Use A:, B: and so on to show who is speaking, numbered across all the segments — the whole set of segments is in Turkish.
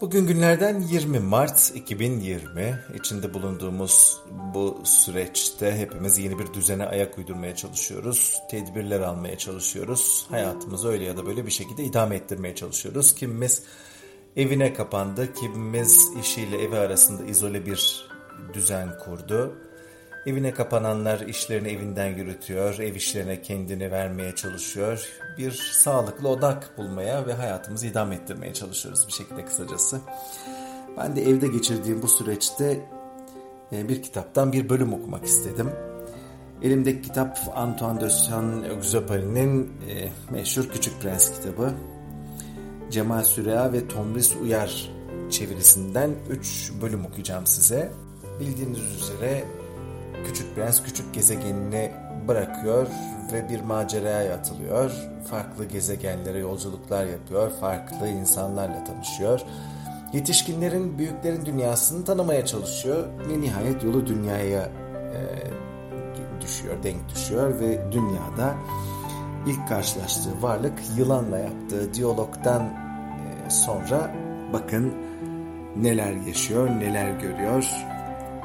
A: Bugün günlerden 20 Mart 2020. İçinde bulunduğumuz bu süreçte hepimiz yeni bir düzene ayak uydurmaya çalışıyoruz. Tedbirler almaya çalışıyoruz. Hayatımızı öyle ya da böyle bir şekilde idame ettirmeye çalışıyoruz. Kimimiz evine kapandı, kimimiz işiyle evi arasında izole bir düzen kurdu. Evine kapananlar işlerini evinden yürütüyor, ev işlerine kendini vermeye çalışıyor. Bir sağlıklı odak bulmaya ve hayatımızı idame ettirmeye çalışıyoruz bir şekilde kısacası. Ben de evde geçirdiğim bu süreçte e, bir kitaptan bir bölüm okumak istedim. Elimdeki kitap Antoine de Saint-Exupéry'nin e, meşhur Küçük Prens kitabı. Cemal Süreya ve Tomris Uyar çevirisinden 3 bölüm okuyacağım size. Bildiğiniz üzere Küçük Prens küçük gezegenini bırakıyor ve bir maceraya atılıyor. Farklı gezegenlere yolculuklar yapıyor, farklı insanlarla tanışıyor. Yetişkinlerin, büyüklerin dünyasını tanımaya çalışıyor ve nihayet yolu dünyaya e, düşüyor, denk düşüyor ve dünyada ilk karşılaştığı varlık yılanla yaptığı diyalogdan e, sonra bakın neler yaşıyor, neler görüyor,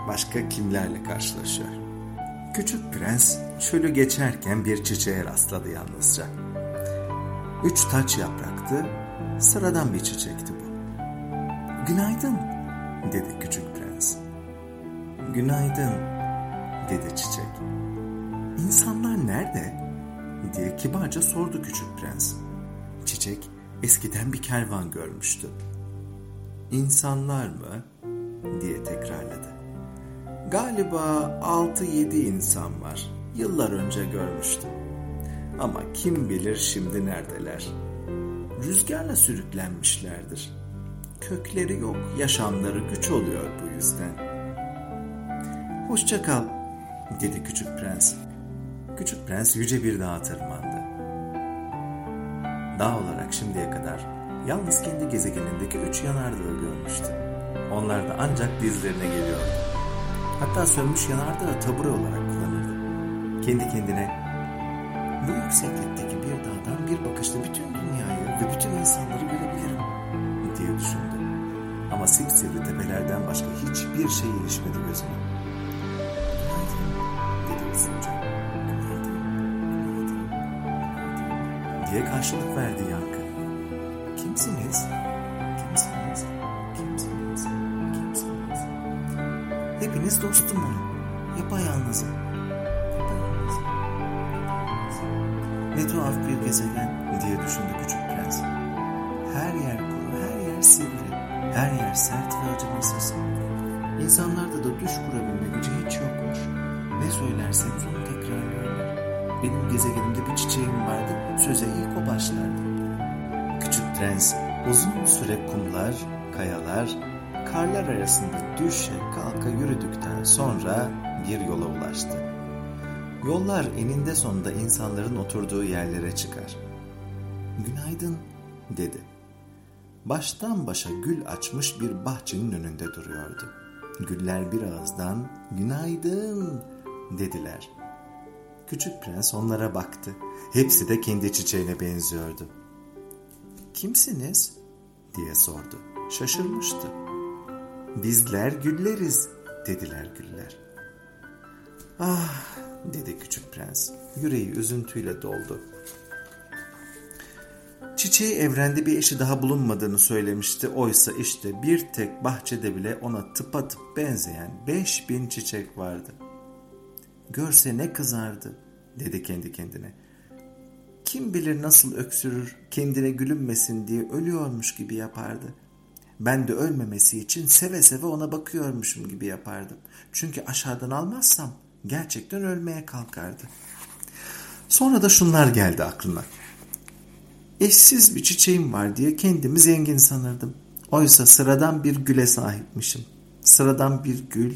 A: başka kimlerle karşılaşıyor. Küçük prens çölü geçerken bir çiçeğe rastladı yalnızca. Üç taç yapraktı, sıradan bir çiçekti bu. Günaydın, dedi küçük prens. Günaydın, dedi çiçek. İnsanlar nerede? diye kibarca sordu küçük prens. Çiçek eskiden bir kervan görmüştü. İnsanlar mı? diye tekrarladı. Galiba 6-7 insan var. Yıllar önce görmüştüm. Ama kim bilir şimdi neredeler. Rüzgarla sürüklenmişlerdir. Kökleri yok, yaşamları güç oluyor bu yüzden. Hoşça kal, dedi küçük prens. Küçük prens yüce bir dağa tırmandı. Dağ olarak şimdiye kadar yalnız kendi gezegenindeki üç yanardağı görmüştü. Onlar da ancak dizlerine geliyordu. Hatta sönmüş yanardağı tabure olarak kullanırdı. Kendi kendine bu yükseklikteki bir dağdan bir bakışta bütün dünyayı ve bütün insanları görebilirim diye düşündü. Ama sipsivri tepelerden başka hiçbir şey ilişmedi. Günaydın dedi günaydın diye karşılık verdi yankı. Hepiniz dostum olun. Yapayalnızım. Ne tuhaf bir gezegen diye düşündü küçük prens. Her yer kuru, her yer sivri, her yer sert ve acımasız. İnsanlarda da düş kurabilme gücü hiç yokmuş. Ne söylerseniz onu tekrarlıyorlar. Benim gezegenimde bir çiçeğim vardı, söze ilk o başlardı. Küçük prens uzun süre kumlar, kayalar, karlar arasında düşe kalka yürüdükten sonra bir yola ulaştı. Yollar eninde sonunda insanların oturduğu yerlere çıkar. Günaydın dedi. Baştan başa gül açmış bir bahçenin önünde duruyordu. Güller bir ağızdan günaydın dediler. Küçük prens onlara baktı. Hepsi de kendi çiçeğine benziyordu. Kimsiniz? diye sordu. Şaşırmıştı. Bizler gülleriz dediler güller. Ah dedi küçük prens. Yüreği üzüntüyle doldu. Çiçeği evrende bir eşi daha bulunmadığını söylemişti. Oysa işte bir tek bahçede bile ona tıpatıp benzeyen beş bin çiçek vardı. Görse ne kızardı dedi kendi kendine. Kim bilir nasıl öksürür, kendine gülünmesin diye ölüyormuş gibi yapardı. Ben de ölmemesi için seve seve ona bakıyormuşum gibi yapardım. Çünkü aşağıdan almazsam gerçekten ölmeye kalkardı. Sonra da şunlar geldi aklına. Eşsiz bir çiçeğim var diye kendimi zengin sanırdım. Oysa sıradan bir güle sahipmişim. Sıradan bir gül,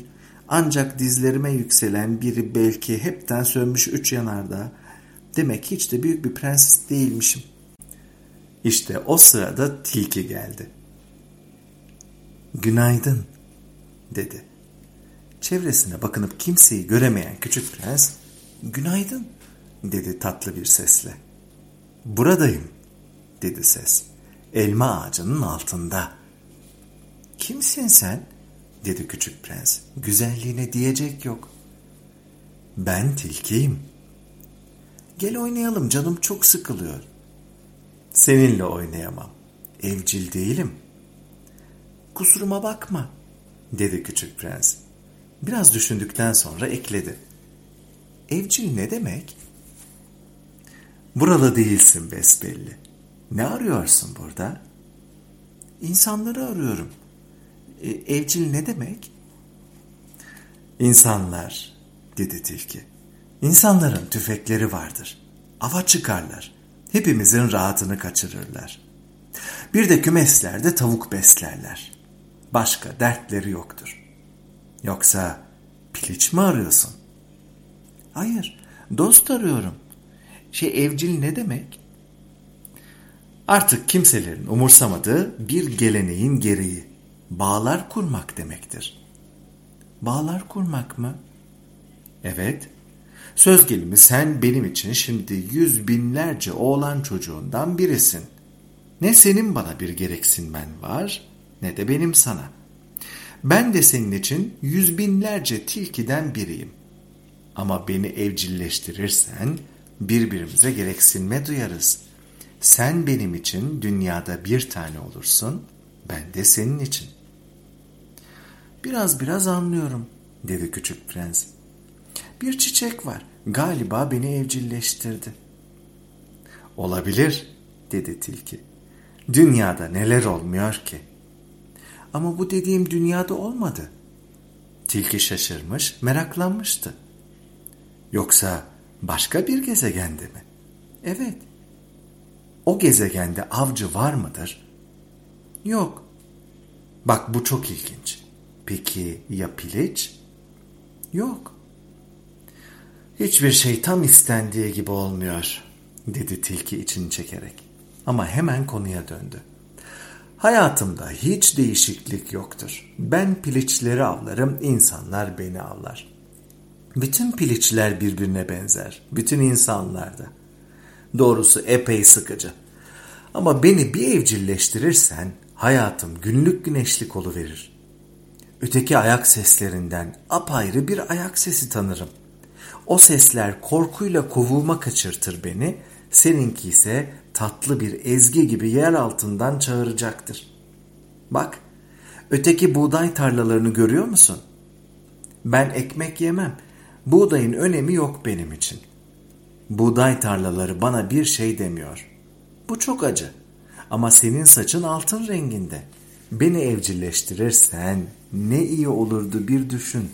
A: ancak dizlerime yükselen biri belki hepten sönmüş üç yanardağ. Demek hiç de büyük bir prenses değilmişim. İşte o sırada tilki geldi. Günaydın dedi. Çevresine bakınıp kimseyi göremeyen küçük prens günaydın dedi tatlı bir sesle. Buradayım dedi ses. Elma ağacının altında. Kimsin sen? dedi küçük prens. Güzelliğine diyecek yok. Ben tilkiyim. Gel oynayalım canım çok sıkılıyor. Seninle oynayamam. Evcil değilim. Kusuruma bakma, dedi küçük prens. Biraz düşündükten sonra ekledi. Evcil ne demek? Buralı değilsin besbelli. Ne arıyorsun burada? İnsanları arıyorum. E, evcil ne demek? İnsanlar, dedi tilki. İnsanların tüfekleri vardır. Ava çıkarlar. Hepimizin rahatını kaçırırlar. Bir de kümeslerde tavuk beslerler. Başka dertleri yoktur. Yoksa piliç mi arıyorsun? Hayır, dost arıyorum. Şey evcil ne demek? Artık kimselerin umursamadığı bir geleneğin gereği bağlar kurmak demektir. Bağlar kurmak mı? Evet. Söz gelimi sen benim için şimdi yüz binlerce oğlan çocuğundan birisin. Ne senin bana bir gereksinmen var ne de benim sana. Ben de senin için yüz binlerce tilkiden biriyim. Ama beni evcilleştirirsen birbirimize gereksinme duyarız. Sen benim için dünyada bir tane olursun, ben de senin için. Biraz biraz anlıyorum, dedi küçük prens. Bir çiçek var, galiba beni evcilleştirdi. Olabilir, dedi tilki. Dünyada neler olmuyor ki? Ama bu dediğim dünyada olmadı. Tilki şaşırmış, meraklanmıştı. Yoksa başka bir gezegende mi? Evet. O gezegende avcı var mıdır? Yok. Bak bu çok ilginç. Peki ya piliç? Yok. Hiçbir şey tam istendiği gibi olmuyor, dedi tilki içini çekerek. Ama hemen konuya döndü. Hayatımda hiç değişiklik yoktur. Ben piliçleri avlarım, insanlar beni avlar. Bütün piliçler birbirine benzer. Bütün insanlar da. Doğrusu epey sıkıcı. Ama beni bir evcilleştirirsen hayatım günlük güneşlik verir. Öteki ayak seslerinden apayrı bir ayak sesi tanırım. O sesler korkuyla kovuğuma kaçırtır beni, seninki ise tatlı bir ezgi gibi yer altından çağıracaktır. Bak, öteki buğday tarlalarını görüyor musun? Ben ekmek yemem. Buğdayın önemi yok benim için. Buğday tarlaları bana bir şey demiyor. Bu çok acı. Ama senin saçın altın renginde. Beni evcilleştirirsen ne iyi olurdu bir düşün.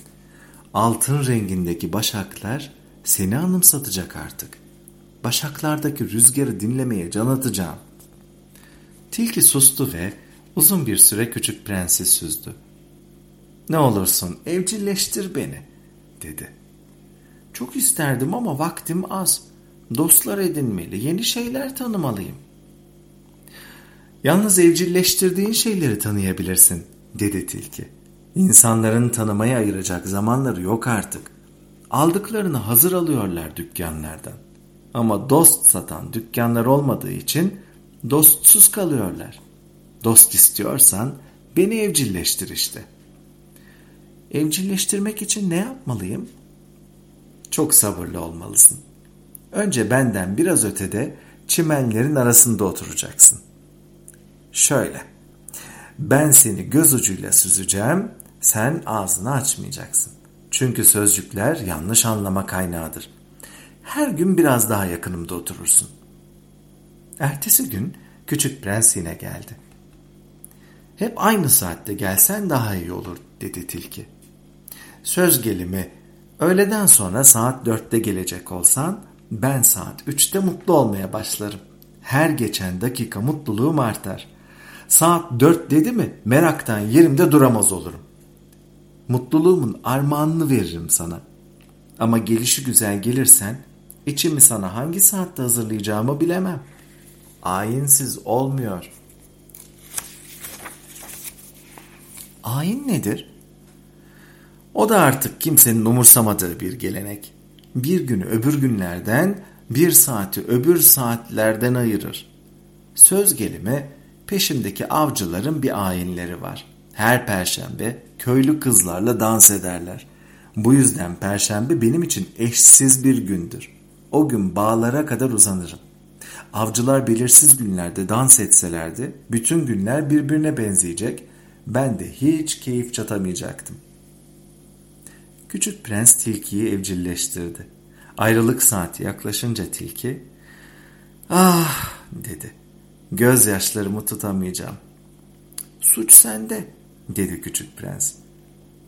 A: Altın rengindeki başaklar seni anımsatacak artık. Başaklardaki rüzgarı dinlemeye can atacağım. Tilki sustu ve uzun bir süre küçük prensi süzdü. Ne olursun evcilleştir beni, dedi. Çok isterdim ama vaktim az. Dostlar edinmeli, yeni şeyler tanımalıyım. Yalnız evcilleştirdiğin şeyleri tanıyabilirsin, dedi tilki. İnsanların tanımaya ayıracak zamanları yok artık. Aldıklarını hazır alıyorlar dükkanlardan. Ama dost satan dükkanlar olmadığı için dostsuz kalıyorlar. Dost istiyorsan beni evcilleştir işte. Evcilleştirmek için ne yapmalıyım? Çok sabırlı olmalısın. Önce benden biraz ötede çimenlerin arasında oturacaksın. Şöyle. Ben seni göz ucuyla süzeceğim, sen ağzını açmayacaksın. Çünkü sözcükler yanlış anlama kaynağıdır. Her gün biraz daha yakınımda oturursun. Ertesi gün küçük prens yine geldi. Hep aynı saatte gelsen daha iyi olur dedi tilki. Söz gelimi öğleden sonra saat dörtte gelecek olsan ben saat üçte mutlu olmaya başlarım. Her geçen dakika mutluluğum artar. Saat dört dedi mi meraktan yerimde duramaz olurum. Mutluluğumun armağanını veririm sana. Ama gelişi güzel gelirsen içimi sana hangi saatte hazırlayacağımı bilemem. Ayinsiz olmuyor. Ayin nedir? O da artık kimsenin umursamadığı bir gelenek. Bir günü öbür günlerden, bir saati öbür saatlerden ayırır. Söz gelimi peşimdeki avcıların bir ayinleri var. Her perşembe köylü kızlarla dans ederler. Bu yüzden perşembe benim için eşsiz bir gündür. O gün bağlara kadar uzanırım. Avcılar belirsiz günlerde dans etselerdi bütün günler birbirine benzeyecek. Ben de hiç keyif çatamayacaktım. Küçük prens tilkiyi evcilleştirdi. Ayrılık saati yaklaşınca tilki ah dedi. Gözyaşlarımı tutamayacağım. Suç sende dedi küçük prens.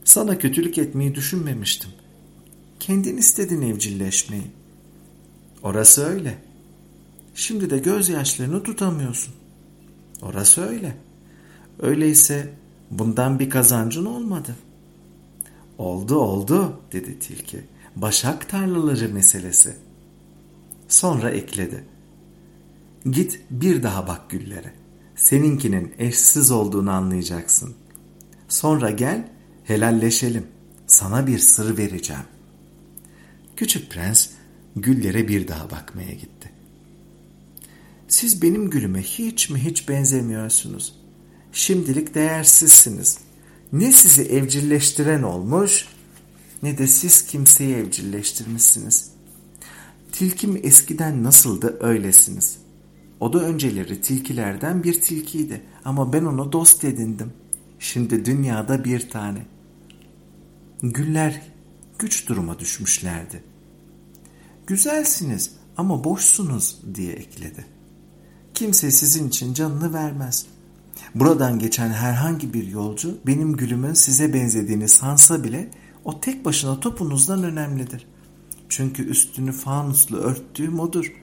A: Sana kötülük etmeyi düşünmemiştim. Kendin istedin evcilleşmeyi. Orası öyle. Şimdi de gözyaşlarını tutamıyorsun. Orası öyle. Öyleyse bundan bir kazancın olmadı. Oldu oldu dedi tilki. Başak tarlaları meselesi. Sonra ekledi. Git bir daha bak güllere. Seninkinin eşsiz olduğunu anlayacaksın. Sonra gel helalleşelim. Sana bir sır vereceğim. Küçük prens güllere bir daha bakmaya gitti. Siz benim gülüme hiç mi hiç benzemiyorsunuz. Şimdilik değersizsiniz. Ne sizi evcilleştiren olmuş ne de siz kimseyi evcilleştirmişsiniz. Tilkim eskiden nasıldı öylesiniz. O da önceleri tilkilerden bir tilkiydi ama ben onu dost edindim. Şimdi dünyada bir tane. Güller güç duruma düşmüşlerdi. Güzelsiniz ama boşsunuz diye ekledi. Kimse sizin için canını vermez. Buradan geçen herhangi bir yolcu benim gülümün size benzediğini sansa bile o tek başına topunuzdan önemlidir. Çünkü üstünü fanuslu örttüğüm odur.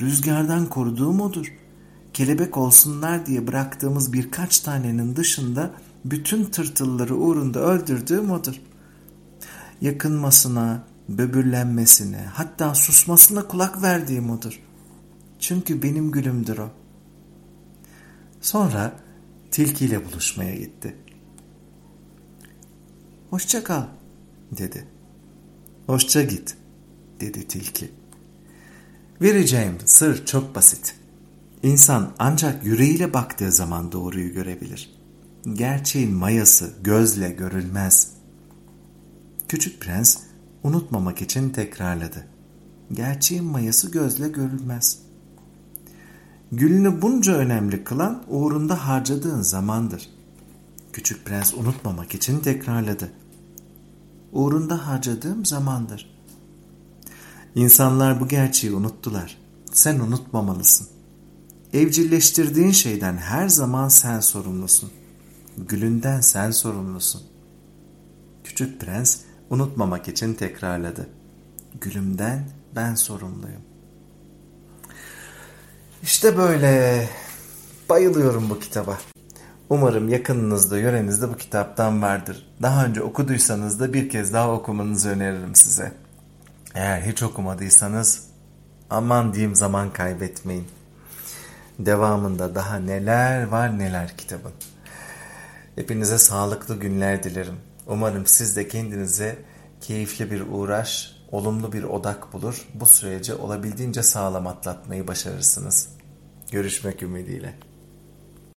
A: Rüzgardan koruduğum odur. Kelebek olsunlar diye bıraktığımız birkaç tanenin dışında bütün tırtılları uğrunda öldürdüğüm odur. Yakınmasına, böbürlenmesine, hatta susmasına kulak verdiğim odur. Çünkü benim gülümdür o. Sonra tilkiyle buluşmaya gitti. Hoşça kal dedi. Hoşça git dedi tilki. Vereceğim sır çok basit. İnsan ancak yüreğiyle baktığı zaman doğruyu görebilir. Gerçeğin mayası gözle görülmez. Küçük prens unutmamak için tekrarladı. Gerçeğin mayası gözle görülmez. Gülünü bunca önemli kılan uğrunda harcadığın zamandır. Küçük prens unutmamak için tekrarladı. Uğrunda harcadığım zamandır. İnsanlar bu gerçeği unuttular. Sen unutmamalısın. Evcilleştirdiğin şeyden her zaman sen sorumlusun. Gülünden sen sorumlusun. Küçük prens unutmamak için tekrarladı. Gülümden ben sorumluyum. İşte böyle. Bayılıyorum bu kitaba. Umarım yakınınızda, yörenizde bu kitaptan vardır. Daha önce okuduysanız da bir kez daha okumanızı öneririm size. Eğer hiç okumadıysanız aman diyeyim zaman kaybetmeyin. Devamında daha neler var neler kitabın. Hepinize sağlıklı günler dilerim. Umarım siz de kendinize keyifli bir uğraş, olumlu bir odak bulur. Bu süreci olabildiğince sağlam atlatmayı başarırsınız. Görüşmek ümidiyle.